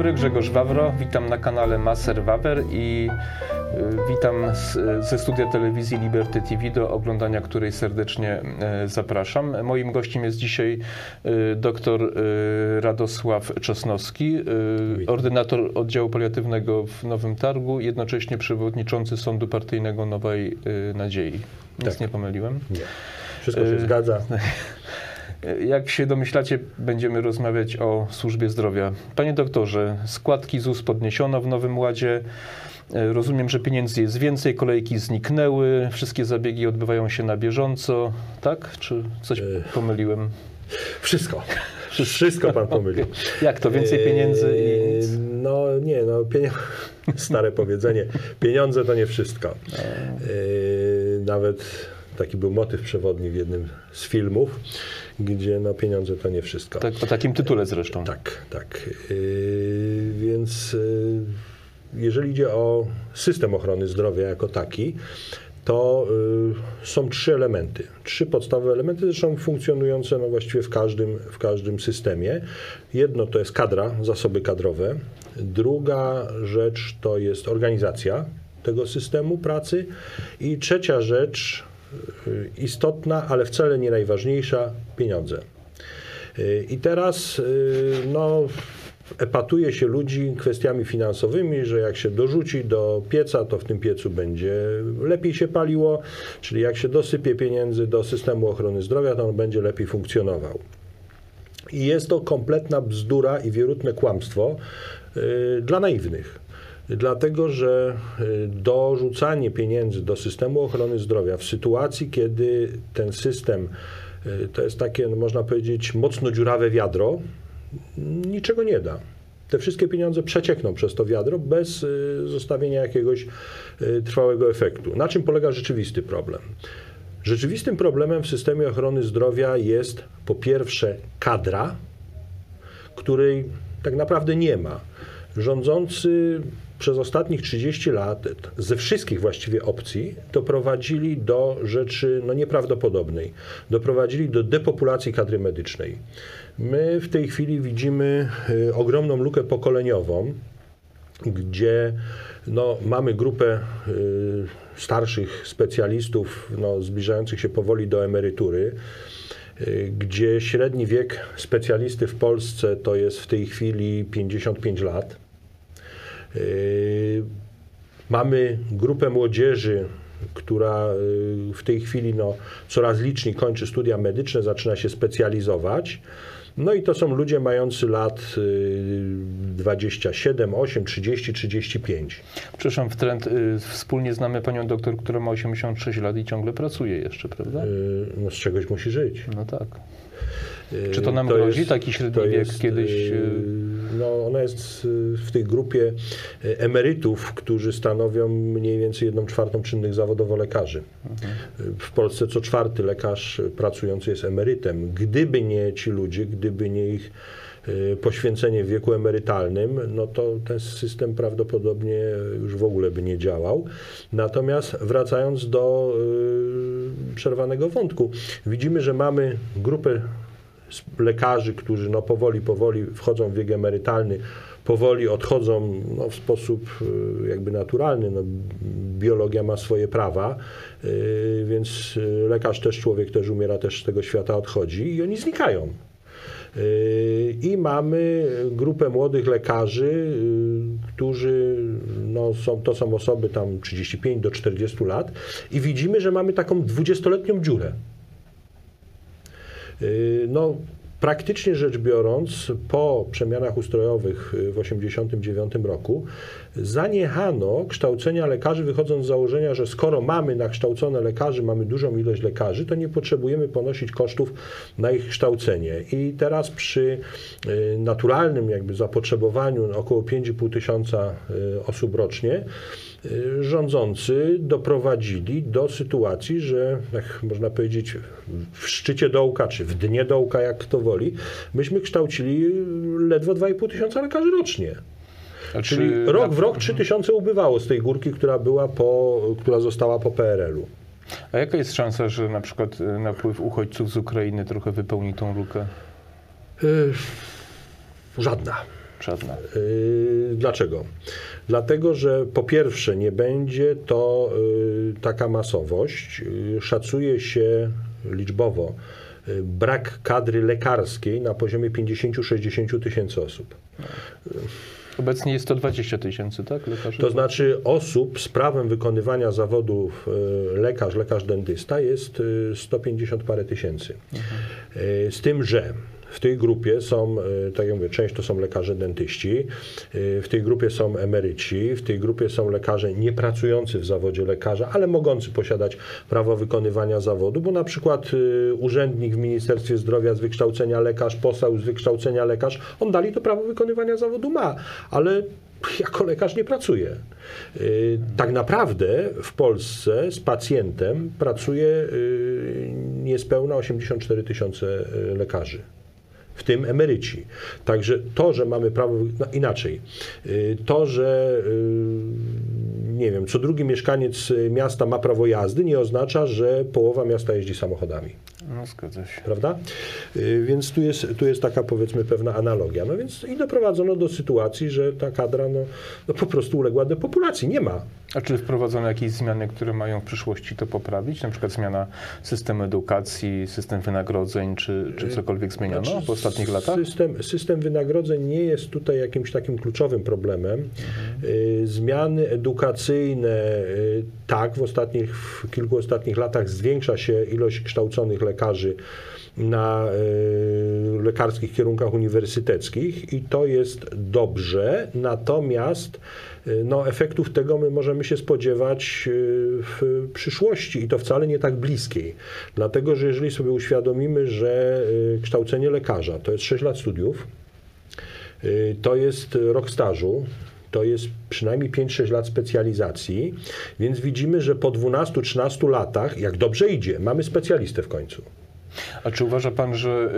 Dobry, Grzegorz Wawro. Witam na kanale Maser Wawer i y, witam z, ze studia telewizji Liberty TV, do oglądania której serdecznie y, zapraszam. Moim gościem jest dzisiaj y, dr Radosław Czosnowski, ordynator oddziału paliatywnego w Nowym Targu, jednocześnie przewodniczący Sądu Partyjnego Nowej Nadziei. Nic Tak. nie pomyliłem. Nie. Wszystko się zgadza. Jak się domyślacie, będziemy rozmawiać o służbie zdrowia. Panie doktorze, składki ZUS podniesiono w Nowym Ładzie. E, Rozumiem, że pieniędzy jest więcej, kolejki zniknęły, wszystkie zabiegi odbywają się na bieżąco, tak? Czy coś Y. pomyliłem? Wszystko. Wszystko pan pomylił. Jak to, więcej pieniędzy i nic? No nie, no pienio... stare powiedzenie. Pieniądze to nie wszystko. Nawet taki był motyw przewodni w jednym z filmów, gdzie no pieniądze to nie wszystko. Tak, o takim tytule zresztą. Tak, tak. Yy, więc yy, jeżeli idzie o system ochrony zdrowia jako taki, to yy, są trzy elementy. Trzy podstawowe elementy, zresztą funkcjonujące no właściwie w każdym, w każdym systemie. Jedno to jest kadra, zasoby kadrowe. Druga rzecz to jest organizacja tego systemu pracy. I trzecia rzecz, istotna, ale wcale nie najważniejsza, pieniądze. I teraz y, no, epatuje się ludzi kwestiami finansowymi, że jak się dorzuci do pieca, to w tym piecu będzie lepiej się paliło, czyli jak się dosypie pieniędzy do systemu ochrony zdrowia, to on będzie lepiej funkcjonował. I jest to kompletna bzdura i wierutne kłamstwo y, dla naiwnych. Dlatego, że y, dorzucanie pieniędzy do systemu ochrony zdrowia w sytuacji, kiedy ten system y, to jest takie, no, można powiedzieć, mocno dziurawe wiadro, niczego nie da. Te wszystkie pieniądze przeciekną przez to wiadro bez y, zostawienia jakiegoś trwałego efektu. Na czym polega rzeczywisty problem? Rzeczywistym problemem w systemie ochrony zdrowia jest po pierwsze kadra, której tak naprawdę nie ma. Rządzący przez ostatnich 30 lat ze wszystkich właściwie opcji doprowadzili do rzeczy no, nieprawdopodobnej. Doprowadzili do depopulacji kadry medycznej. My w tej chwili widzimy y, ogromną lukę pokoleniową, gdzie no, mamy grupę y, starszych specjalistów no, zbliżających się powoli do emerytury, y, gdzie średni wiek specjalisty w Polsce to jest w tej chwili 55 lat. Y, Mamy grupę młodzieży, która y, w tej chwili no, coraz liczniej kończy studia medyczne, zaczyna się specjalizować. No i to są ludzie mający lat y, 27, 8, 30, 35. Przepraszam, w trend y, wspólnie znamy panią doktor, która ma 86 lat i ciągle pracuje jeszcze, prawda? No z czegoś musi żyć. No tak. Czy to nam grozi, taki średni to wiek kiedyś, y, y- No, ona jest y, w tej grupie y, emerytów, którzy stanowią mniej więcej jedną czwartą czynnych zawodowo lekarzy. Y, W Polsce co czwarty lekarz pracujący jest emerytem. Gdyby nie ci ludzie, gdyby nie ich poświęcenie w wieku emerytalnym, no to ten system prawdopodobnie już w ogóle by nie działał. Natomiast wracając do przerwanego wątku, widzimy, że mamy grupę lekarzy, którzy no powoli, powoli wchodzą w wiek emerytalny, powoli odchodzą no, w sposób y, jakby naturalny. No, biologia ma swoje prawa, y, więc y, lekarz też, człowiek też umiera, też z tego świata odchodzi i oni znikają. I mamy grupę młodych lekarzy, którzy no, są, to są osoby tam 35 do 40 lat i widzimy, że mamy taką 20-letnią dziurę. Y, No, praktycznie rzecz biorąc, po przemianach ustrojowych y, w 1989 roku zaniechano kształcenia lekarzy, wychodząc z założenia, że skoro mamy nakształcone lekarzy, mamy dużą ilość lekarzy, to nie potrzebujemy ponosić kosztów na ich kształcenie. I teraz przy y, naturalnym jakby zapotrzebowaniu około 5,5 tysiąca osób rocznie, rządzący doprowadzili do sytuacji, że jak można powiedzieć w szczycie dołka, czy w dnie dołka, jak kto woli, myśmy kształcili ledwo 2,5 tysiąca lekarzy rocznie. Czyli czy rok na- w rok 3 tysiące ubywało z tej górki, która była po, która została po PRL-u. A jaka jest szansa, że na przykład y, napływ uchodźców z Ukrainy trochę wypełni tą lukę? Yy, Żadna. Żadna. Yy, Dlaczego? Dlatego, że po pierwsze nie będzie to yy, taka masowość. Yy, Szacuje się liczbowo brak kadry lekarskiej na poziomie 50-60 tysięcy osób. Obecnie jest to 20 tysięcy, tak? Lekarzy? To znaczy osób z prawem wykonywania zawodów lekarz, lekarz dentysta jest yy, 150 parę tysięcy. Yy, Z tym, że w tej grupie są, yy, tak jak mówię, część to są lekarze dentyści, yy, w tej grupie są emeryci, w tej grupie są lekarze niepracujący w zawodzie lekarza, ale mogący posiadać prawo wykonywania zawodu, bo na przykład yy, urzędnik w Ministerstwie Zdrowia z wykształcenia lekarz, poseł z wykształcenia lekarz, on dalej to prawo wykonywania zawodu ma, ale jako lekarz nie pracuje. Tak naprawdę w Polsce z pacjentem pracuje niespełna 84 tysiące lekarzy. W tym emeryci. Także to, że mamy prawo. No inaczej. Yy, To, że yy, nie wiem, co drugi mieszkaniec yy, miasta ma prawo jazdy, nie oznacza, że połowa miasta jeździ samochodami No, zgadza się. prawda? Y, Więc tu jest, tu jest taka powiedzmy pewna analogia. No więc i doprowadzono do sytuacji, że ta kadra no, no po prostu uległa depopulacji. Nie ma. A czy wprowadzono jakieś zmiany, które mają w przyszłości to poprawić? Na przykład zmiana systemu edukacji, system wynagrodzeń, czy, czy cokolwiek zmieniono Znaczy, w ostatnich latach? System, system wynagrodzeń nie jest tutaj jakimś takim kluczowym problemem. Y, Zmiany edukacyjne, y, tak, w ostatnich, w kilku ostatnich latach zwiększa się ilość kształconych lekarzy na y, lekarskich kierunkach uniwersyteckich i to jest dobrze, natomiast y, no, efektów tego my możemy się spodziewać w przyszłości i to wcale nie tak bliskiej. Dlatego, że jeżeli sobie uświadomimy, że kształcenie lekarza to jest 6 lat studiów, to jest rok stażu, to jest przynajmniej 5-6 lat specjalizacji, więc widzimy, że po 12-13 latach, jak dobrze idzie, mamy specjalistę w końcu. A czy uważa pan, że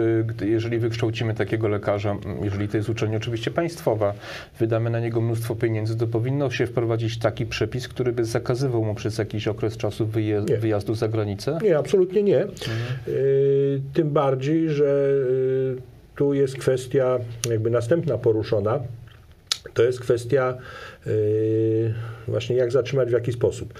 y, jeżeli wykształcimy takiego lekarza, jeżeli to jest uczelnia oczywiście państwowa, wydamy na niego mnóstwo pieniędzy, to powinno się wprowadzić taki przepis, który by zakazywał mu przez jakiś okres czasu wyje- Nie. wyjazdu za granicę? Nie, absolutnie nie. Y, Tym bardziej, że y, tu jest kwestia jakby następna poruszona. To jest kwestia y, właśnie jak zatrzymać w jaki sposób.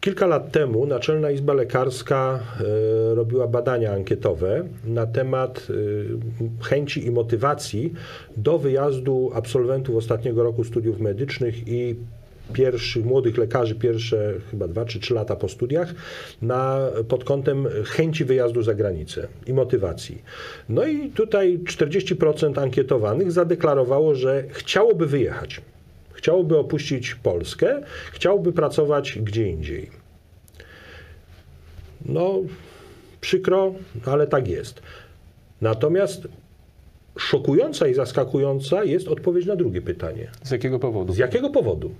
Kilka lat temu Naczelna Izba Lekarska y, robiła badania ankietowe na temat y, chęci i motywacji do wyjazdu absolwentów ostatniego roku studiów medycznych i pierwszych młodych lekarzy, pierwsze chyba dwa czy trzy lata po studiach, na, pod kątem chęci wyjazdu za granicę i motywacji. No i tutaj 40% ankietowanych zadeklarowało, że chciałoby wyjechać. Chciałoby opuścić Polskę, chciałoby pracować gdzie indziej. No, przykro, ale tak jest. Natomiast szokująca i zaskakująca jest odpowiedź na drugie pytanie. Z jakiego powodu? Z jakiego powodu?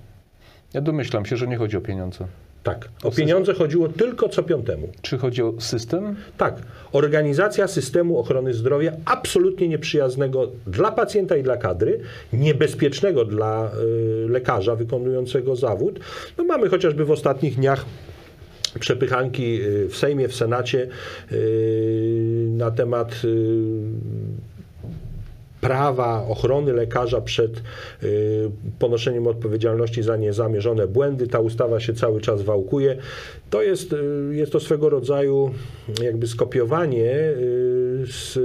Ja domyślam się, że nie chodzi o pieniądze. Tak, o pieniądze chodziło tylko co piątemu. Czy chodzi o system? Tak, organizacja systemu ochrony zdrowia absolutnie nieprzyjaznego dla pacjenta i dla kadry, niebezpiecznego dla y, lekarza wykonującego zawód. No mamy chociażby w ostatnich dniach przepychanki y, w Sejmie, w Senacie y, na temat y, prawa ochrony lekarza przed y, ponoszeniem odpowiedzialności za niezamierzone błędy. Ta ustawa się cały czas wałkuje. To jest, y, jest to swego rodzaju jakby skopiowanie y, z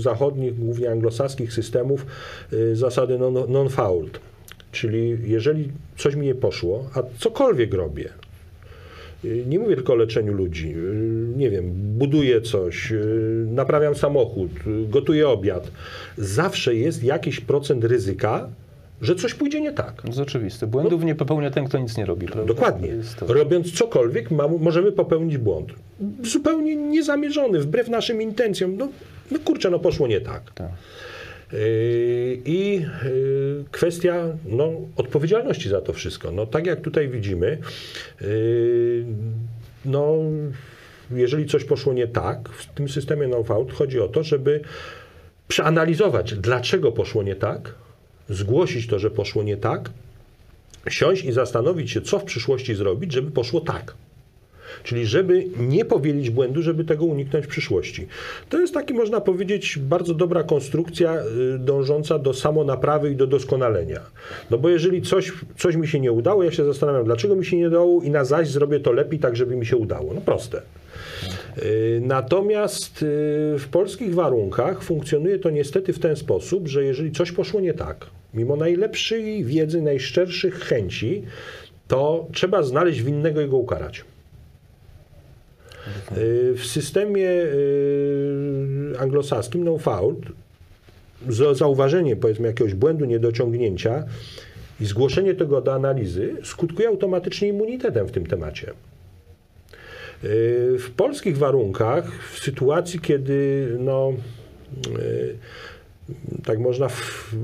zachodnich, głównie anglosaskich systemów zasady non- non-fault. Czyli jeżeli coś mi nie poszło, a cokolwiek robię, nie mówię tylko o leczeniu ludzi. Nie wiem, buduję coś, y, naprawiam samochód, gotuję obiad. Zawsze jest jakiś procent ryzyka, że coś pójdzie nie tak. To jest oczywiste. Błędów nie popełnia ten, kto nic nie robi, prawda? Dokładnie. Robiąc cokolwiek, ma, możemy popełnić błąd. Zupełnie niezamierzony, wbrew naszym intencjom. No, no kurczę, no poszło nie tak. Tak. Yy, I yy, kwestia no, odpowiedzialności za to wszystko. No, tak jak tutaj widzimy, yy, no, jeżeli coś poszło nie tak w tym systemie no-fault, chodzi o to, żeby przeanalizować, dlaczego poszło nie tak, zgłosić to, że poszło nie tak, siąść i zastanowić się, co w przyszłości zrobić, żeby poszło tak. Czyli żeby nie powielić błędu, żeby tego uniknąć w przyszłości. To jest taki, można powiedzieć, bardzo dobra konstrukcja y, dążąca do samonaprawy i do doskonalenia. No bo jeżeli coś, coś mi się nie udało, ja się zastanawiam, dlaczego mi się nie udało i na zaś zrobię to lepiej, tak żeby mi się udało. No proste. Y, Natomiast y, w polskich warunkach funkcjonuje to niestety w ten sposób, że jeżeli coś poszło nie tak, mimo najlepszej wiedzy, najszczerszych chęci, to trzeba znaleźć winnego i go ukarać. Y, W systemie y, anglosaskim no fault za- zauważenie powiedzmy jakiegoś błędu, niedociągnięcia i zgłoszenie tego do analizy skutkuje automatycznie immunitetem w tym temacie. Y, W polskich warunkach, w sytuacji, kiedy no, tak można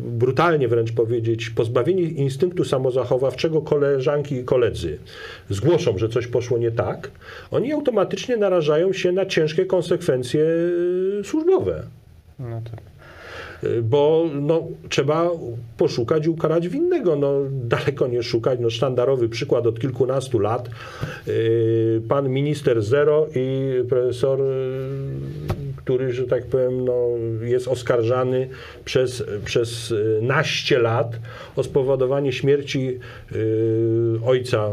brutalnie wręcz powiedzieć, pozbawieni instynktu samozachowawczego koleżanki i koledzy zgłoszą, że coś poszło nie tak, oni automatycznie narażają się na ciężkie konsekwencje y, służbowe. No tak. Y, Bo no, trzeba poszukać i ukarać winnego. No, daleko nie szukać. No, sztandarowy przykład od kilkunastu lat. Y, Pan minister Zero i profesor, który, że tak powiem, no, jest oskarżany przez, przez y, naście lat o spowodowanie śmierci y, ojca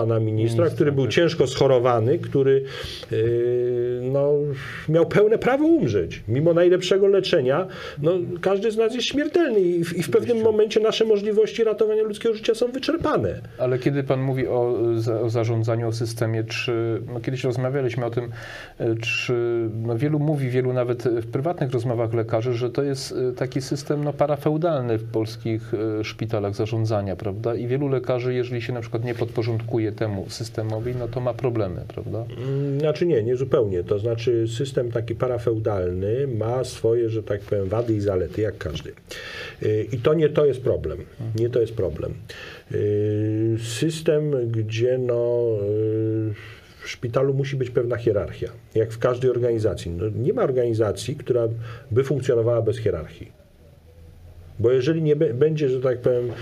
pana ministra, Ministra, który był tak. ciężko schorowany, który yy, no, miał pełne prawo umrzeć. Mimo najlepszego leczenia, no, każdy z nas jest śmiertelny i w, i w pewnym momencie nasze możliwości ratowania ludzkiego życia są wyczerpane. Ale kiedy pan mówi o, o zarządzaniu, o systemie, czy no kiedyś rozmawialiśmy o tym, e, czy no wielu mówi, wielu nawet w prywatnych rozmowach lekarzy, że to jest e, taki system no, parafeudalny w polskich e, szpitalach zarządzania, prawda? I wielu lekarzy, jeżeli się na przykład nie podporządkuje temu systemowi, no to ma problemy, prawda? Mm, Znaczy nie, nie zupełnie. To znaczy system taki parafeudalny ma swoje, że tak powiem, wady i zalety, jak każdy. Yy, I to nie to jest problem. Nie to jest problem. Yy, System, gdzie no, yy, w szpitalu musi być pewna hierarchia, jak w każdej organizacji. No, nie ma organizacji, która by funkcjonowała bez hierarchii. Bo jeżeli nie będzie, że tak powiem,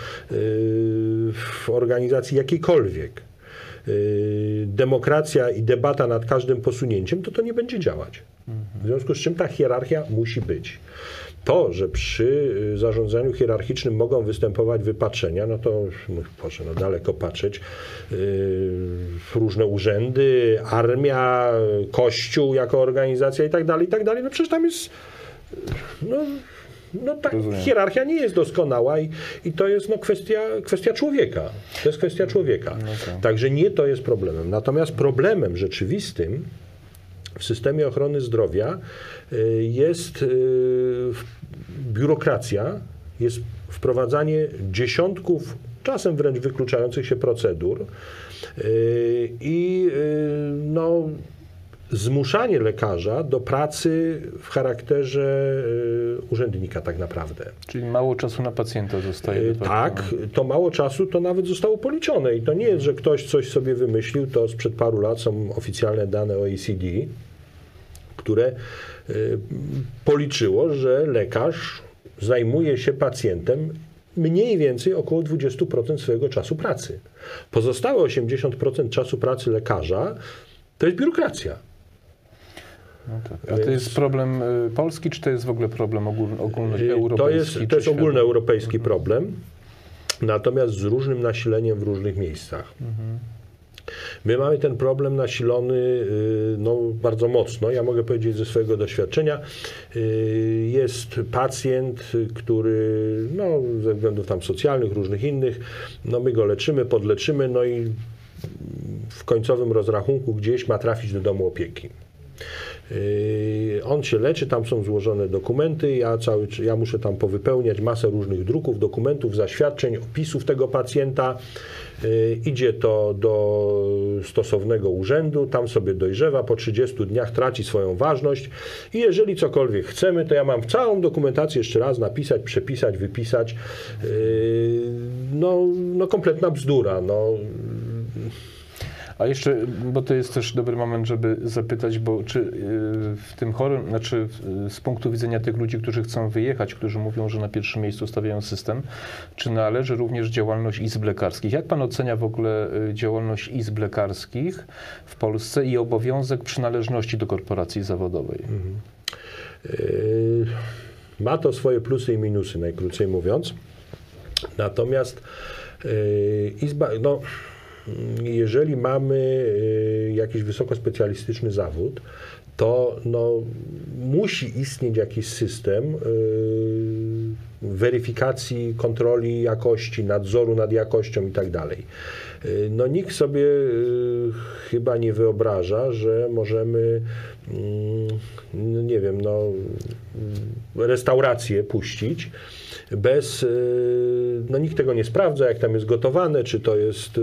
w organizacji jakiejkolwiek demokracja i debata nad każdym posunięciem, to to nie będzie działać. W związku z czym ta hierarchia musi być. To, że przy y, zarządzaniu hierarchicznym mogą występować wypaczenia, no to no, proszę no, daleko patrzeć. Yy, różne urzędy, armia, kościół jako organizacja i tak dalej, i tak dalej. No przecież tam jest no, no tak, Rozumiem. hierarchia nie jest doskonała i, i to jest no, kwestia, kwestia człowieka. To jest kwestia człowieka. tak. Także nie to jest problemem. Natomiast problemem rzeczywistym w systemie ochrony zdrowia y, jest y, biurokracja, jest wprowadzanie dziesiątków, czasem wręcz wykluczających się procedur y, i no, zmuszanie lekarza do pracy w charakterze y, urzędnika tak naprawdę. Czyli mało czasu na pacjenta zostaje. Facto. Tak, to mało czasu to nawet zostało policzone i to nie jest, że ktoś coś sobie wymyślił, to sprzed paru lat są oficjalne dane OECD, które y, policzyło, że lekarz zajmuje się pacjentem mniej więcej około 20% swojego czasu pracy. Pozostałe 80% czasu pracy lekarza to jest biurokracja. No tak. A to jest problem y, polski, czy to jest w ogóle problem ogól, Y, ogólnoeuropejski? To jest, to jest ogólnoeuropejski problem, natomiast z różnym nasileniem w różnych miejscach. My mamy ten problem nasilony y, no, bardzo mocno. Ja mogę powiedzieć ze swojego doświadczenia. y, Jest pacjent, y, który no, ze względów tam socjalnych, różnych innych, no, my go leczymy, podleczymy, no i w końcowym rozrachunku gdzieś ma trafić do domu opieki. Yy, On się leczy, tam są złożone dokumenty, ja, cały, ja muszę tam powypełniać masę różnych druków, dokumentów, zaświadczeń, opisów tego pacjenta. Yy, Idzie to do stosownego urzędu, tam sobie dojrzewa, po 30 dniach traci swoją ważność i jeżeli cokolwiek chcemy, to ja mam całą dokumentację jeszcze raz napisać, przepisać, wypisać. Yy, No, no kompletna bzdura. No, A jeszcze, bo to jest też dobry moment, żeby zapytać, bo czy y, w tym chorym, znaczy y, z punktu widzenia tych ludzi, którzy chcą wyjechać, którzy mówią, że na pierwszym miejscu stawiają system, czy należy również działalność izb lekarskich? Jak pan ocenia w ogóle y, działalność izb lekarskich w Polsce i obowiązek przynależności do korporacji zawodowej? Yy, Ma to swoje plusy i minusy, najkrócej mówiąc. Natomiast izba, no, jeżeli mamy yy, jakiś wysokospecjalistyczny zawód, to no, musi istnieć jakiś system yy, weryfikacji, kontroli jakości, nadzoru nad jakością i tak dalej. Yy, No nikt sobie yy, chyba nie wyobraża, że możemy, mm, no nie wiem, no, restaurację puścić bez, yy, no nikt tego nie sprawdza, jak tam jest gotowane, czy to jest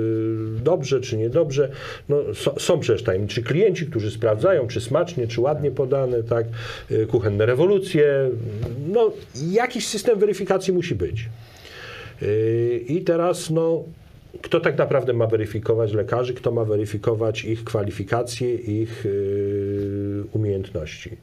dobrze, czy niedobrze. No, są, przecież tajemniczy klienci, którzy sprawdzają, czy smacznie, czy ładnie podane, tak, kuchenne rewolucje. No, jakiś system weryfikacji musi być. I teraz, no, kto tak naprawdę ma weryfikować lekarzy, kto ma weryfikować ich kwalifikacje, ich yy, umiejętności?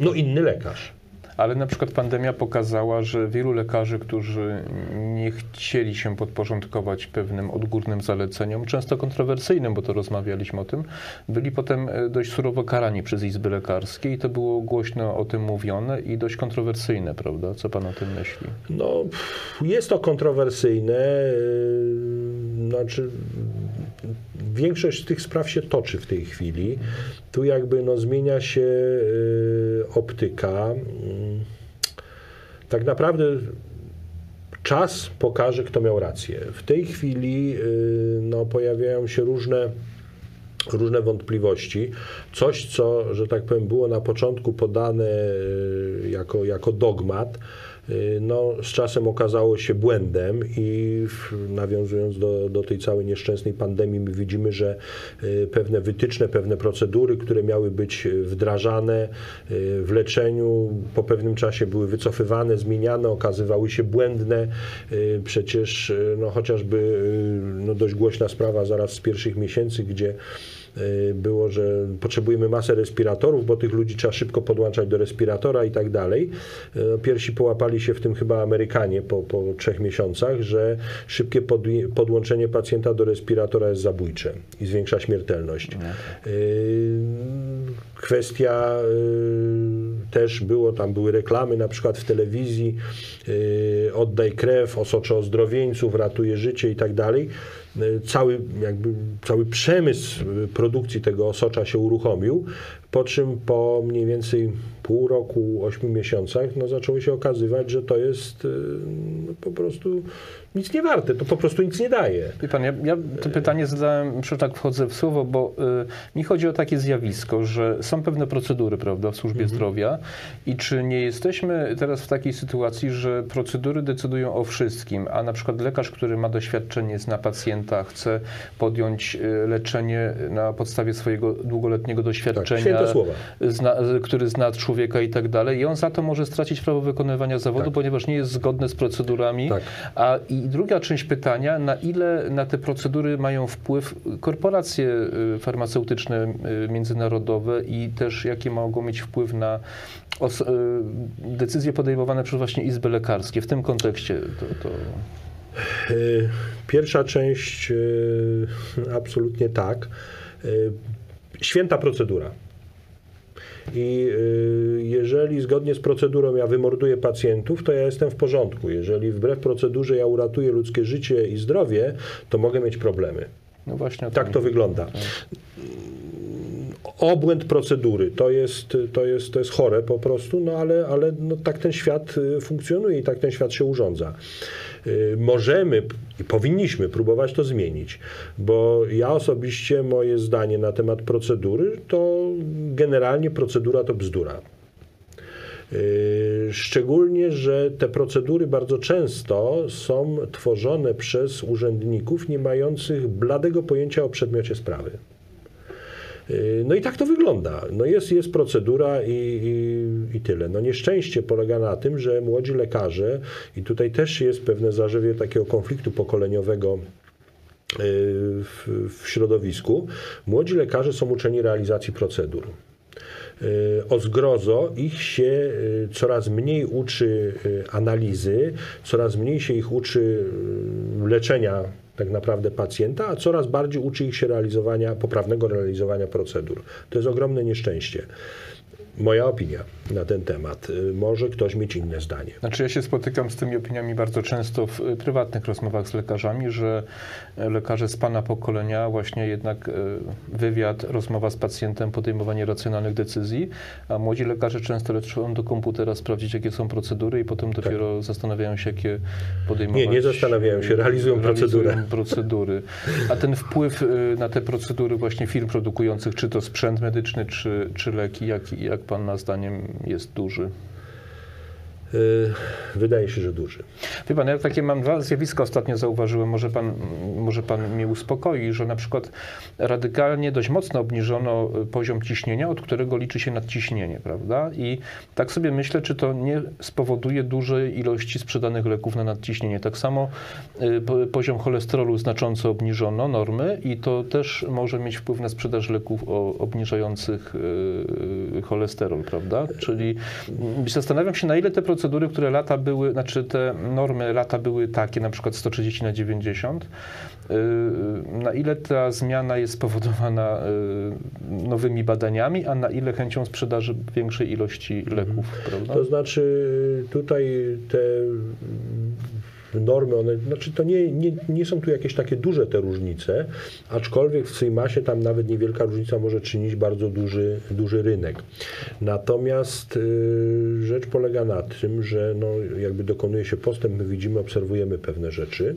No, inny lekarz. Ale na przykład pandemia pokazała, że wielu lekarzy, którzy nie chcieli się podporządkować pewnym odgórnym zaleceniom, często kontrowersyjnym, bo to rozmawialiśmy o tym, byli potem e, dość surowo karani przez izby lekarskie i to było głośno o tym mówione i dość kontrowersyjne, prawda? Co pan o tym myśli? No, jest to kontrowersyjne. Znaczy, większość z tych spraw się toczy w tej chwili. Tu jakby no, zmienia się yy, optyka. Mm, Tak naprawdę czas pokaże, kto miał rację. W tej chwili yy, no, pojawiają się różne różne wątpliwości. Coś, co, że tak powiem, było na początku podane y, jako, jako dogmat, y, no, z czasem okazało się błędem i nawiązując do, do tej całej nieszczęsnej pandemii, my widzimy, że y, pewne wytyczne, pewne procedury, które miały być y, wdrażane y, w leczeniu, po pewnym czasie były wycofywane, zmieniane, okazywały się błędne. Y, Przecież y, no, chociażby y, no, dość głośna sprawa zaraz z pierwszych miesięcy, gdzie y, było, że potrzebujemy masę respiratorów, bo tych ludzi trzeba szybko podłączać do respiratora i tak dalej. Y, Pierwsi połapali się w tym chyba Amerykanie po, po trzech miesiącach, że szybkie podłączenie pacjenta do respiratora jest zabójcze i zwiększa śmiertelność. Y, Kwestia y, też było, tam były reklamy na przykład w telewizji, y, oddaj krew, osocze ozdrowieńców, ratuje życie i tak dalej. Y, Cały, jakby, cały przemysł y, produkcji tego osocza się uruchomił, po czym po mniej więcej pół roku, ośmiu miesiącach, no zaczęło się okazywać, że to jest no, po prostu nic nie warte, to po prostu nic nie daje. Wie pan, ja, ja to pytanie zadałem, że tak wchodzę w słowo, bo y, mi chodzi o takie zjawisko, że są pewne procedury, prawda, w służbie zdrowia i czy nie jesteśmy teraz w takiej sytuacji, że procedury decydują o wszystkim, a na przykład lekarz, który ma doświadczenie, zna pacjenta, chce podjąć y, leczenie na podstawie swojego długoletniego doświadczenia, święte słowa. zna, który zna człowieka i tak dalej i on za to może stracić prawo wykonywania zawodu, Tak. ponieważ nie jest zgodny z procedurami. Tak. A i druga część pytania, na ile na te procedury mają wpływ korporacje y, farmaceutyczne y, międzynarodowe i też jakie mogą mieć wpływ na y, decyzje podejmowane przez właśnie izby lekarskie. W tym kontekście to, to Pierwsza część absolutnie tak. Święta procedura. I y, jeżeli zgodnie z procedurą ja wymorduję pacjentów, to ja jestem w porządku. Jeżeli wbrew procedurze ja uratuję ludzkie życie i zdrowie, to mogę mieć problemy. no właśnie Tak to wygląda. Obłęd procedury to jest, to jest, to jest chore po prostu, no ale, ale no tak ten świat y, funkcjonuje i tak ten świat się urządza. Y, Możemy i powinniśmy próbować to zmienić, bo ja osobiście moje zdanie na temat procedury to generalnie procedura to bzdura. Yy, Szczególnie, że te procedury bardzo często są tworzone przez urzędników nie mających bladego pojęcia o przedmiocie sprawy. Yy, No i tak to wygląda. No jest, jest procedura i, i, i tyle. No nieszczęście polega na tym, że młodzi lekarze, i tutaj też jest pewne zarzewie takiego konfliktu pokoleniowego w, w środowisku, młodzi lekarze są uczeni realizacji procedur. O zgrozo ich się coraz mniej uczy analizy, coraz mniej się ich uczy leczenia tak naprawdę pacjenta, a coraz bardziej uczy ich się realizowania, poprawnego realizowania procedur. To jest ogromne nieszczęście. Moja opinia na ten temat. Y, może ktoś mieć inne zdanie. Znaczy ja się spotykam z tymi opiniami bardzo często w y, prywatnych rozmowach z lekarzami, że y, lekarze z pana pokolenia właśnie jednak wywiad, rozmowa z pacjentem, podejmowanie racjonalnych decyzji, a młodzi lekarze często lecą do komputera sprawdzić, jakie są procedury i potem dopiero tak. zastanawiają się, jakie podejmować. Nie, nie zastanawiają się, realizują, realizują procedury. A ten wpływ na te procedury właśnie firm produkujących, czy to sprzęt medyczny, czy, czy leki, jak, jak Pana zdaniem jest duży? Y, wydaje się, że duży. Wie pan, ja takie mam dwa zjawiska ostatnio zauważyłem, może pan, może pan mnie uspokoi, że na przykład radykalnie dość mocno obniżono poziom ciśnienia, od którego liczy się nadciśnienie, prawda? I tak sobie myślę, czy to nie spowoduje dużej ilości sprzedanych leków na nadciśnienie. Tak samo y, poziom cholesterolu znacząco obniżono, normy, i to też może mieć wpływ na sprzedaż leków obniżających y, cholesterol, prawda? Czyli zastanawiam się, na ile te procedury procedury, które lata były, znaczy te normy lata były takie, na przykład 130 na 90, y, na ile ta zmiana jest spowodowana y, nowymi badaniami, a na ile chęcią sprzedaży większej ilości leków, mhm. prawda? To znaczy tutaj te normy, one, znaczy to nie, nie, nie są tu jakieś takie duże te różnice, aczkolwiek w masie tam nawet niewielka różnica może czynić bardzo duży, duży rynek. Natomiast y, rzecz polega na tym, że no, jakby dokonuje się postęp, my widzimy, obserwujemy pewne rzeczy.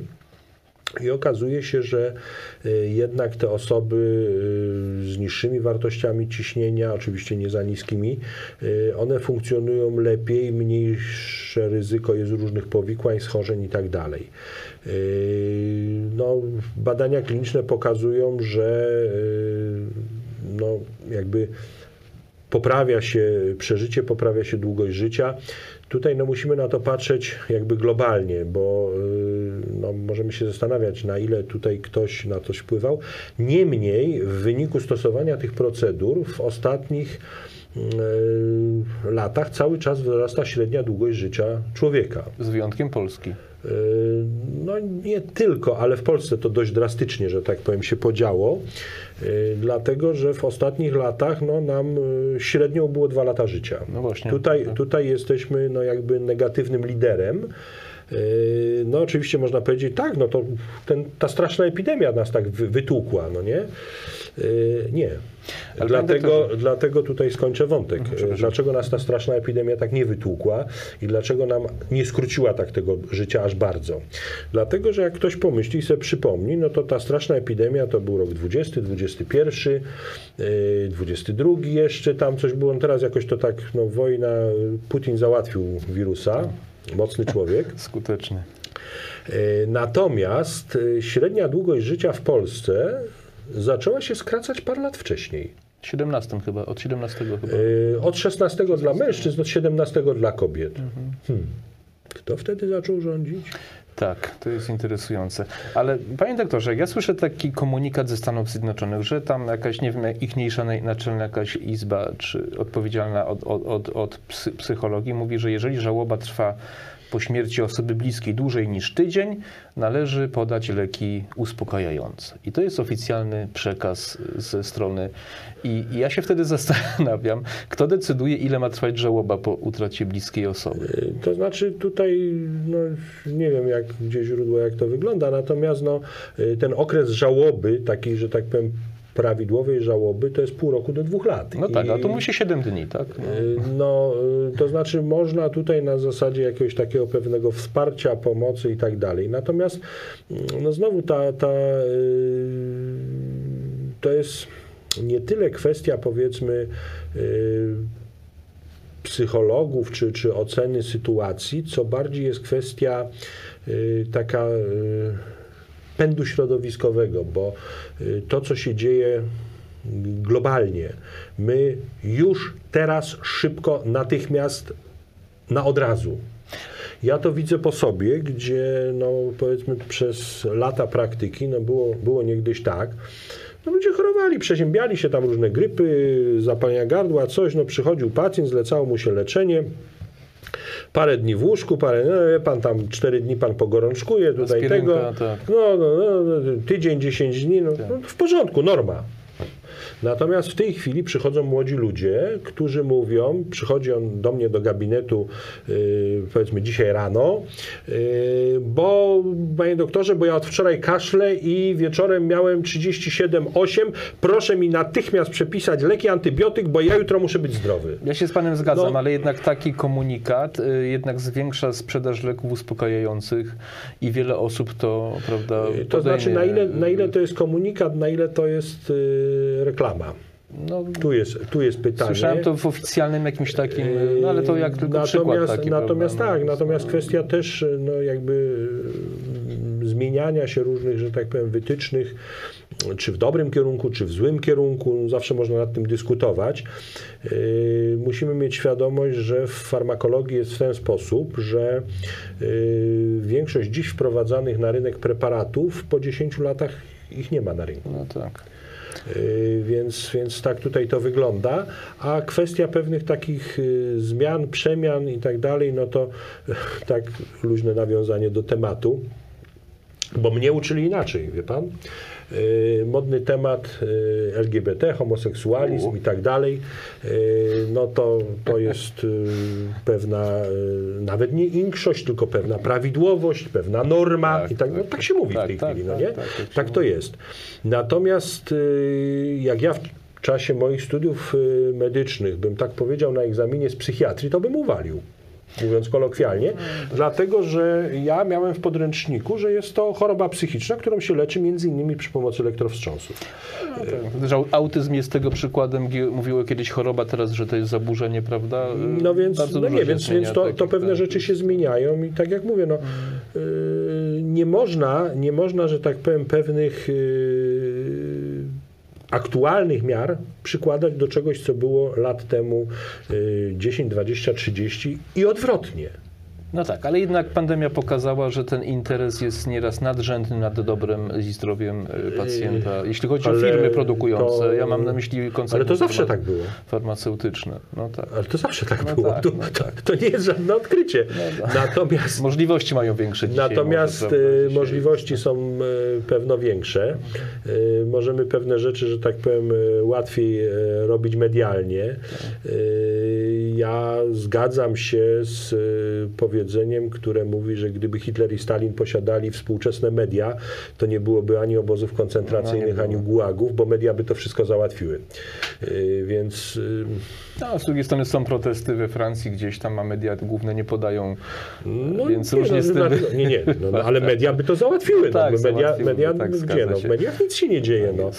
I okazuje się, że y, jednak te osoby y, z niższymi wartościami ciśnienia, oczywiście nie za niskimi, y, one funkcjonują lepiej, mniejsze ryzyko jest różnych powikłań, schorzeń i tak. No, badania kliniczne pokazują, że no, jakby poprawia się przeżycie, poprawia się długość życia. Tutaj no, musimy na to patrzeć jakby globalnie, bo y, no, możemy się zastanawiać, na ile tutaj ktoś na coś wpływał. Niemniej w wyniku stosowania tych procedur w ostatnich y, latach cały czas wzrasta średnia długość życia człowieka. Z wyjątkiem Polski. Y, no nie tylko, ale w Polsce to dość drastycznie, że tak powiem, się podziało. Y, dlatego że w ostatnich latach no, nam y, średnio było dwa lata życia. No właśnie. Tutaj, tutaj jesteśmy no, jakby negatywnym liderem. No oczywiście można powiedzieć, tak, no to ten, ta straszna epidemia nas tak wytłukła, no nie? Nie. Dlatego, dlatego tutaj skończę wątek. No, dlaczego nas ta straszna epidemia tak nie wytłukła i dlaczego nam nie skróciła tak tego życia aż bardzo? Dlatego, że jak ktoś pomyśli i sobie przypomni, no to ta straszna epidemia to był rok 20, 21, 22 jeszcze, tam coś było, no teraz jakoś to tak, no wojna, Putin załatwił wirusa, mocny człowiek. Skuteczny. Natomiast średnia długość życia w Polsce zaczęła się skracać parę lat wcześniej. 17 chyba, od 17 chyba. Yy, od 16 dla mężczyzn, od 17 dla kobiet. Mhm. Hmm. Kto wtedy zaczął rządzić? Tak, to jest interesujące. Ale panie doktorze, ja słyszę taki komunikat ze Stanów Zjednoczonych, że tam jakaś, nie wiem, ichniejsza naczelna jakaś izba, czy odpowiedzialna od, od, od, od psychologii mówi, że jeżeli żałoba trwa po śmierci osoby bliskiej dłużej niż tydzień, należy podać leki uspokajające. I to jest oficjalny przekaz ze strony. I, I, ja się wtedy zastanawiam, kto decyduje, ile ma trwać żałoba po utracie bliskiej osoby. To znaczy tutaj, no, nie wiem jak, gdzie źródło, jak to wygląda, natomiast no, ten okres żałoby, taki, że tak powiem, prawidłowej żałoby to jest pół roku do dwóch lat. No tak, a to musi 7 dni, tak? No. no, to znaczy można tutaj na zasadzie jakiegoś takiego pewnego wsparcia, pomocy i tak dalej. Natomiast no znowu ta, ta y, to jest nie tyle kwestia powiedzmy y, psychologów czy, czy oceny sytuacji, co bardziej jest kwestia y, taka pędu środowiskowego, bo y, to, co się dzieje globalnie, my już teraz szybko, natychmiast, na od razu. Ja to widzę po sobie, gdzie no, powiedzmy przez lata praktyki no, było, było niegdyś tak, no ludzie chorowali, przeziębiali się tam różne grypy, zapalenia gardła, coś, no przychodził pacjent, zlecało mu się leczenie, parę dni w łóżku, parę, no pan tam cztery dni pan pogorączkuje, tutaj Aspirynka, tego, tak. no, no, no, no, tydzień, dziesięć dni, no, no w porządku, norma. Natomiast w tej chwili przychodzą młodzi ludzie, którzy mówią, przychodzi on do mnie do gabinetu, yy, powiedzmy dzisiaj rano, yy, bo panie doktorze, bo ja od wczoraj kaszlę i wieczorem miałem 37,8, proszę mi natychmiast przepisać leki, antybiotyk, bo ja jutro muszę być zdrowy. Ja się z panem zgadzam, No. ale jednak taki komunikat y, jednak zwiększa sprzedaż leków uspokajających i wiele osób to, prawda, To znaczy, na podejmie. ile, na ile to jest komunikat, na ile to jest yy, reklama. No, Tu jest, tu jest pytanie. słyszałem to w oficjalnym jakimś takim, y, no ale to jak tylko natomiast, przykład taki, Natomiast tak, no, natomiast kwestia też no, jakby y, zmieniania się różnych, że tak powiem, wytycznych, czy w dobrym kierunku, czy w złym kierunku, zawsze można nad tym dyskutować. Yy, Musimy mieć świadomość, że w farmakologii jest w ten sposób, że yy, większość dziś wprowadzanych na rynek preparatów po 10 latach ich nie ma na rynku. No tak. Yy, Więc, więc tak tutaj to wygląda. A kwestia pewnych takich yy, zmian, przemian i tak dalej, no to tak luźne nawiązanie do tematu, bo mnie uczyli inaczej, wie pan? Yy, Modny temat yy, LGBT, homoseksualizm i tak dalej, yy, no to, to jest pewna, nawet nie większość, tylko pewna prawidłowość, pewna norma Tak, i tak, no, tak. tak się mówi w Tak, tej tak, chwili, no tak, nie? tak, tak to jest. Natomiast y, jak ja w czasie moich studiów y, medycznych bym tak powiedział na egzaminie z psychiatrii, to bym uwalił. Mówiąc kolokwialnie, dlatego że ja miałem w podręczniku, że jest to choroba psychiczna, którą się leczy między innymi przy pomocy elektrowstrząsów. Też au- autyzm jest tego przykładem, mówiło kiedyś choroba, teraz, że to jest zaburzenie, prawda? Y, No więc, bardzo no nie, więc, więc to, to pewne tak. rzeczy się zmieniają i tak jak mówię, no, yy, nie, można, nie można, że tak powiem, pewnych yy, aktualnych miar przykładać do czegoś, co było lat temu yy, 10, 20, 30 i odwrotnie. No tak, ale jednak pandemia pokazała, że ten interes jest nieraz nadrzędny nad dobrem i zdrowiem y, pacjenta. Jeśli chodzi o ale firmy produkujące, to- ja mam na myśli koncerny Ale to zawsze tak było. farmaceutyczne. No tak. Ale to zawsze tak No było. tak, to, no tak. to nie jest żadne odkrycie. No Natomiast Możliwości mają większe dzisiaj. Natomiast może, prawda, e, dzisiaj. możliwości są e, pewno większe. E, Możemy pewne rzeczy, że tak powiem, e, łatwiej e, robić medialnie. E, Ja zgadzam się z e, powiedzeniem, które mówi, że gdyby Hitler i Stalin posiadali współczesne media, to nie byłoby ani obozów koncentracyjnych, No, ani gułagów, bo media by to wszystko załatwiły. E, Więc e, No, z drugiej strony są protesty we Francji, gdzieś tam, a media główne nie podają. No, Więc nie, różnie no, z tym- znaczy, Nie, nie, no, no, ale media by to załatwiły. Tak, no, media, załatwiły, media tak, gdzie? No, w mediach nic się nie dzieje. No.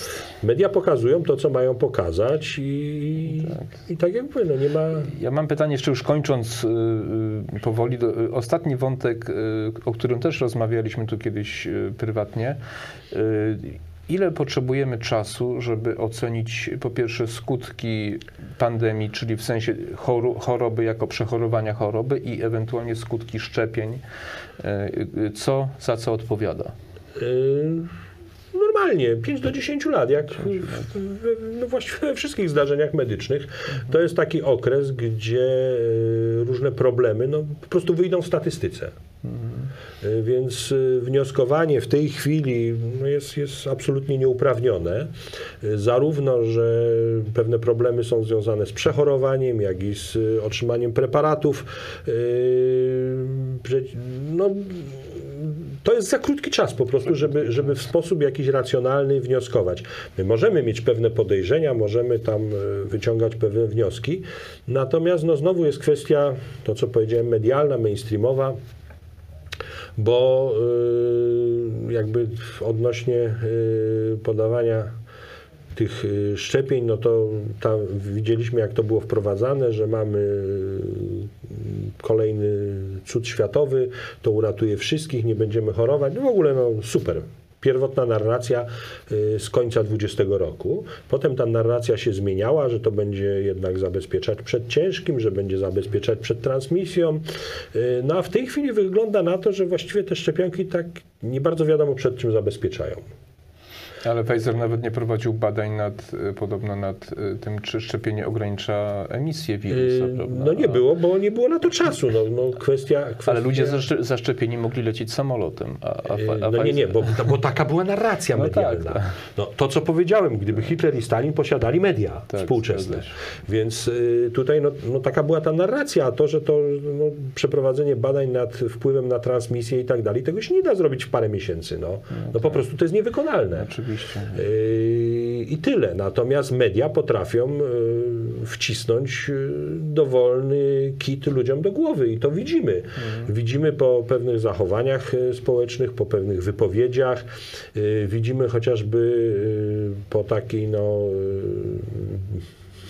Media pokazują to, co mają pokazać i i tak jak mówię, no nie ma... Ja mam pytanie, jeszcze już kończąc y, y, powoli. Do, y, ostatni wątek, y, o którym też rozmawialiśmy tu kiedyś y, prywatnie. Y, Ile potrzebujemy czasu, żeby ocenić po pierwsze skutki pandemii, czyli w sensie choroby jako przechorowania choroby i ewentualnie skutki szczepień? Y, y, Co za co odpowiada? Yy, Normalnie, 5 do 10 lat, jak w, w, no właściwie we wszystkich zdarzeniach medycznych, to jest taki okres, gdzie yy, różne problemy no, po prostu wyjdą w statystyce. Yy, Więc yy, wnioskowanie w tej chwili no, jest, jest absolutnie nieuprawnione. Zarówno, że pewne problemy są związane z przechorowaniem, jak i z otrzymaniem preparatów. No, to jest za krótki czas po prostu, żeby, żeby w sposób jakiś racjonalny wnioskować. My możemy mieć pewne podejrzenia, możemy tam e, wyciągać pewne wnioski, natomiast no znowu jest kwestia, to co powiedziałem, medialna, mainstreamowa, bo y, jakby odnośnie y, podawania tych y, szczepień, no to tam widzieliśmy, jak to było wprowadzane, że mamy y, kolejny cud światowy, to uratuje wszystkich, nie będziemy chorować. No w ogóle no super. pierwotna narracja y, z końca 20 roku. Potem ta narracja się zmieniała, że to będzie jednak zabezpieczać przed ciężkim, że będzie zabezpieczać przed transmisją. No a w tej chwili wygląda na to, że właściwie te szczepionki tak nie bardzo wiadomo przed czym zabezpieczają. Ale Pfizer nawet nie prowadził badań nad, y, podobno nad y, tym, czy szczepienie ogranicza emisję wirusa, Y, prawda? No nie było, bo nie było na to czasu. No, no kwestia, kwestia... Ale ludzie zaszcze- zaszczepieni mogli lecieć samolotem, a, a, a Yy, No nie, nie, bo, bo taka była narracja No medialna. tak. No, to, co powiedziałem, gdyby Hitler i Stalin posiadali media Tak, współczesne. Więc y, tutaj no, no, taka była ta narracja, a to, że to no, przeprowadzenie badań nad wpływem na transmisję i tak dalej, tego się nie da zrobić w parę miesięcy. No, no po prostu to jest niewykonalne. Oczywiście. Yy, I tyle. Natomiast media potrafią yy, wcisnąć yy, dowolny kit ludziom do głowy i to widzimy. Widzimy po pewnych zachowaniach społecznych, po pewnych wypowiedziach. Widzimy chociażby po takiej no,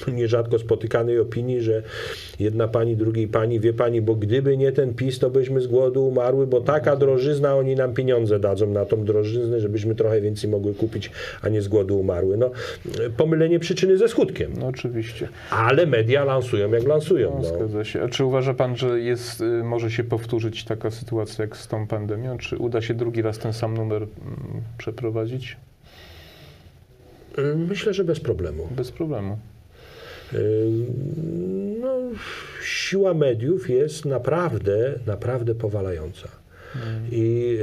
nierzadko spotykanej opinii, że jedna pani drugiej pani, wie pani, bo gdyby nie ten PiS, to byśmy z głodu umarły, bo taka drożyzna, oni nam pieniądze dadzą na tą drożyznę, żebyśmy trochę więcej mogły kupić, a nie z głodu umarły. No, pomylenie przyczyny ze skutkiem. No oczywiście. Ale media lansują jak lansują. No, No. zgadza się. A czy uważa pan, że jest, y, może się powtórzyć taka sytuacja jak z tą pandemią? Czy uda się drugi raz ten sam numer mm, przeprowadzić? Myślę, że bez problemu. Bez problemu. No, siła mediów jest naprawdę, naprawdę powalająca. I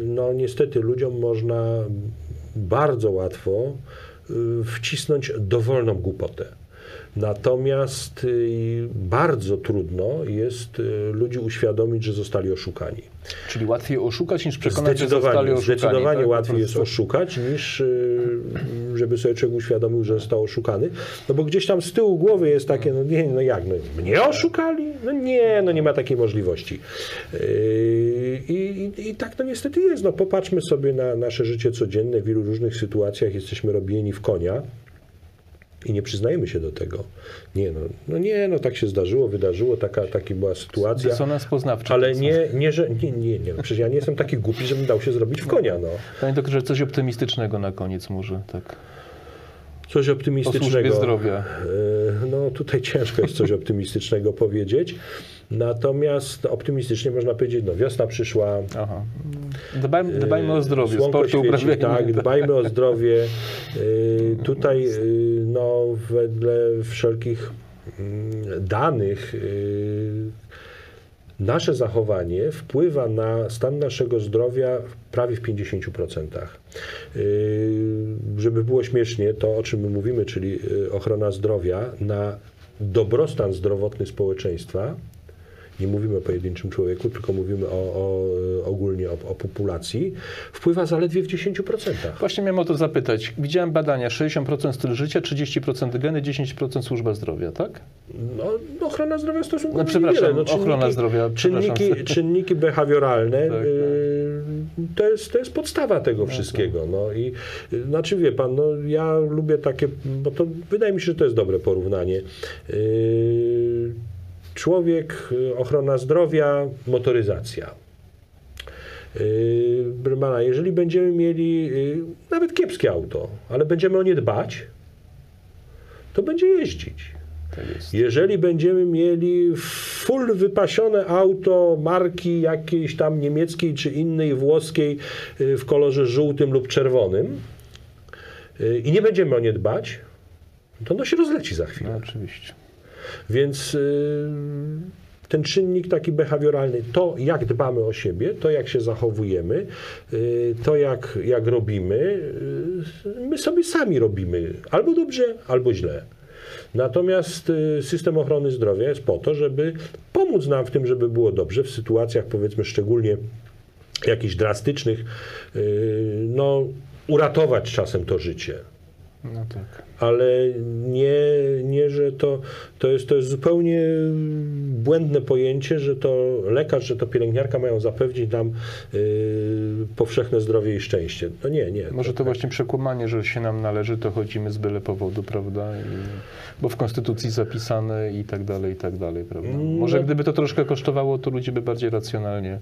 yy, no, niestety ludziom można bardzo łatwo yy, wcisnąć dowolną głupotę. Natomiast yy, bardzo trudno jest ludzi uświadomić, że zostali oszukani. Czyli łatwiej oszukać niż przekonać, że zostali Zdecydowanie, oszukani. zdecydowanie tak? Łatwiej jest oszukać niż y, żeby sobie człowiek uświadomił, że został oszukany. No bo gdzieś tam z tyłu głowy jest takie, no nie, no jak, no mnie oszukali? No nie, no nie ma takiej możliwości. Yy, I, i, I tak to niestety jest. No popatrzmy sobie na nasze życie codzienne. W ilu różnych sytuacjach jesteśmy robieni w konia. I nie przyznajemy się do tego. Nie, no, no nie, no tak się zdarzyło, wydarzyło, taka, taka była sytuacja. Dysonans poznawczy. Ale tak nie, nie, że, nie, nie, nie. no Przecież ja nie jestem taki głupi, żebym dał się zrobić w konia. No. Panie doktorze, coś optymistycznego na koniec może, tak. Coś O optymistycznego. służbie zdrowia. E, No tutaj ciężko jest coś optymistycznego powiedzieć. Natomiast optymistycznie można powiedzieć, no wiosna przyszła. Aha. Dbajmy, dbajmy o zdrowie, Słonko sportu świeci. Tak, dbajmy o zdrowie. E, Tutaj e, no, wedle wszelkich mm, danych e, nasze zachowanie wpływa na stan naszego zdrowia prawie w 50%. Yy, Żeby było śmiesznie, to o czym my mówimy, czyli ochrona zdrowia na dobrostan zdrowotny społeczeństwa, nie mówimy o pojedynczym człowieku, tylko mówimy o, o, yy, ogólnie o, o populacji, wpływa zaledwie w 10%. Właśnie miałem o to zapytać. Widziałem badania, 60% styl życia, 30% geny, 10% służba zdrowia, tak? No, no, ochrona zdrowia stosunkowo No, przepraszam, niewiele. No, ochrona zdrowia, Czynniki, przepraszam. czynniki behawioralne Tak, tak. y, to, jest, to jest podstawa tego wszystkiego. No, i, y, znaczy wie pan, no, ja lubię takie, bo to wydaje mi się, że to jest dobre porównanie. Y, człowiek, y, ochrona zdrowia, motoryzacja. Yy, proszę pana, jeżeli będziemy mieli yy, nawet kiepskie auto, ale będziemy o nie dbać, to będzie jeździć. Tak. Jeżeli będziemy mieli full wypasione auto marki jakiejś tam niemieckiej czy innej włoskiej y, w kolorze żółtym lub czerwonym y, i nie będziemy o nie dbać, to ono się rozleci za chwilę. No, oczywiście. Więc y, ten czynnik taki behawioralny, to jak dbamy o siebie, to jak się zachowujemy, y, to jak, jak robimy, y, my sobie sami robimy albo dobrze, albo źle. Natomiast system ochrony zdrowia jest po to, żeby pomóc nam w tym, żeby było dobrze w sytuacjach powiedzmy szczególnie jakichś drastycznych, no uratować czasem to życie No tak. ale nie, nie że to, to, jest, to jest zupełnie błędne pojęcie, że to lekarz, że to pielęgniarka mają zapewnić nam y, powszechne zdrowie i szczęście. No nie, nie. Może to właśnie przekłamanie, że się nam należy, to chodzimy z byle powodu, prawda? I, bo w Konstytucji zapisane i tak dalej, i tak dalej, prawda? Może No. gdyby to troszkę kosztowało, to ludzie by bardziej racjonalnie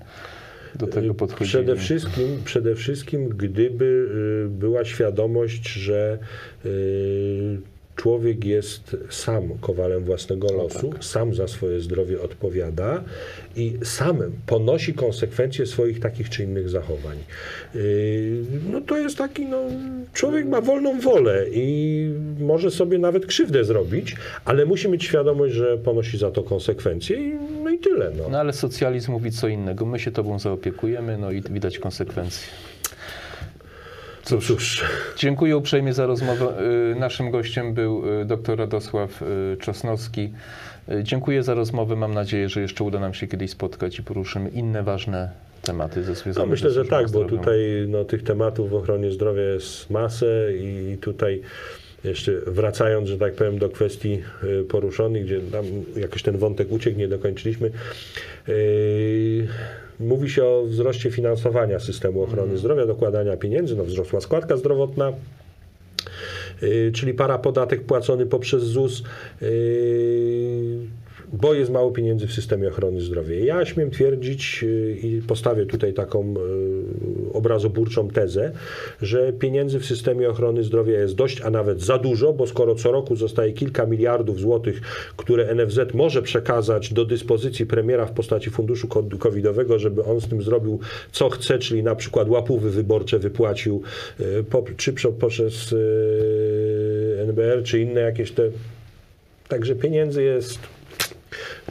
do tego podchodzili. Przede wszystkim, przede wszystkim gdyby y, była świadomość, że y, człowiek jest sam kowalem własnego losu, sam za swoje zdrowie odpowiada i sam ponosi konsekwencje swoich takich czy innych zachowań. Y, No to jest taki, no, człowiek ma wolną wolę i może sobie nawet krzywdę zrobić, ale musi mieć świadomość, że ponosi za to konsekwencje i, no i tyle. No. No ale socjalizm mówi co innego. My się tobą zaopiekujemy, no i widać konsekwencje. No cóż, Dziękuję uprzejmie za rozmowę. Y, Naszym gościem był y, dr Radosław y, Czosnowski. Dziękuję za rozmowę. Mam nadzieję, że jeszcze uda nam się kiedyś spotkać i poruszymy inne ważne tematy ze związane No myślę, że tak, bo zdrowia. tutaj no, tych tematów w ochronie zdrowia jest masę i tutaj jeszcze wracając, że tak powiem, do kwestii poruszonych, gdzie tam jakoś ten wątek uciekł, nie dokończyliśmy. Yy, Mówi się o wzroście finansowania systemu ochrony zdrowia, dokładania pieniędzy, no wzrosła składka zdrowotna, yy, czyli parapodatek płacony poprzez ZUS, yy, bo jest mało pieniędzy w systemie ochrony zdrowia. Ja śmiem twierdzić yy, i postawię tutaj taką yy, obrazoburczą tezę, że pieniędzy w systemie ochrony zdrowia jest dość, a nawet za dużo, bo skoro co roku zostaje kilka miliardów złotych, które NFZ może przekazać do dyspozycji premiera w postaci funduszu covidowego, żeby on z tym zrobił co chce, czyli na przykład łapówy wyborcze wypłacił, po, czy prze- poprzez NBR, czy inne jakieś te Także pieniędzy jest,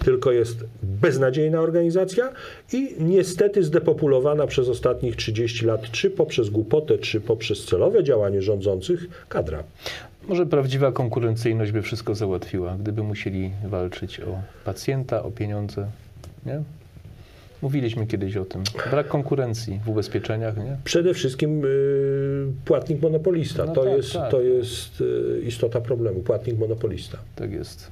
tylko jest beznadziejna organizacja i niestety zdepopulowana przez ostatnich 30 lat, czy poprzez głupotę, czy poprzez celowe działanie rządzących kadra. Może prawdziwa konkurencyjność by wszystko załatwiła, gdyby musieli walczyć o pacjenta, o pieniądze. Nie? Mówiliśmy kiedyś o tym. Brak konkurencji w ubezpieczeniach, nie? Przede wszystkim y, płatnik monopolista. No to, tak, jest, tak. to jest y, istota problemu. Płatnik monopolista. Tak jest.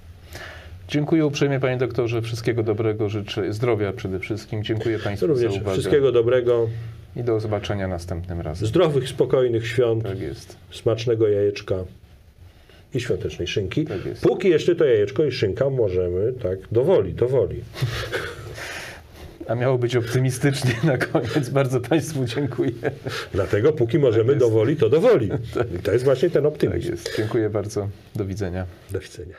Dziękuję uprzejmie panie doktorze. Wszystkiego dobrego. Życzę zdrowia przede wszystkim. Dziękuję państwu Również za uwagę. wszystkiego dobrego, I do zobaczenia następnym razem. zdrowych, spokojnych świąt, Tak jest. smacznego jajeczka i świątecznej szynki. Tak jest. Póki jeszcze to jajeczko i szynka możemy, tak, dowoli, dowoli. A miało być optymistycznie na koniec. Bardzo państwu dziękuję. Dlatego póki możemy Tak dowoli, to dowoli. I to jest właśnie ten Tak optymizm. jest. Dziękuję bardzo. Do widzenia. Do widzenia.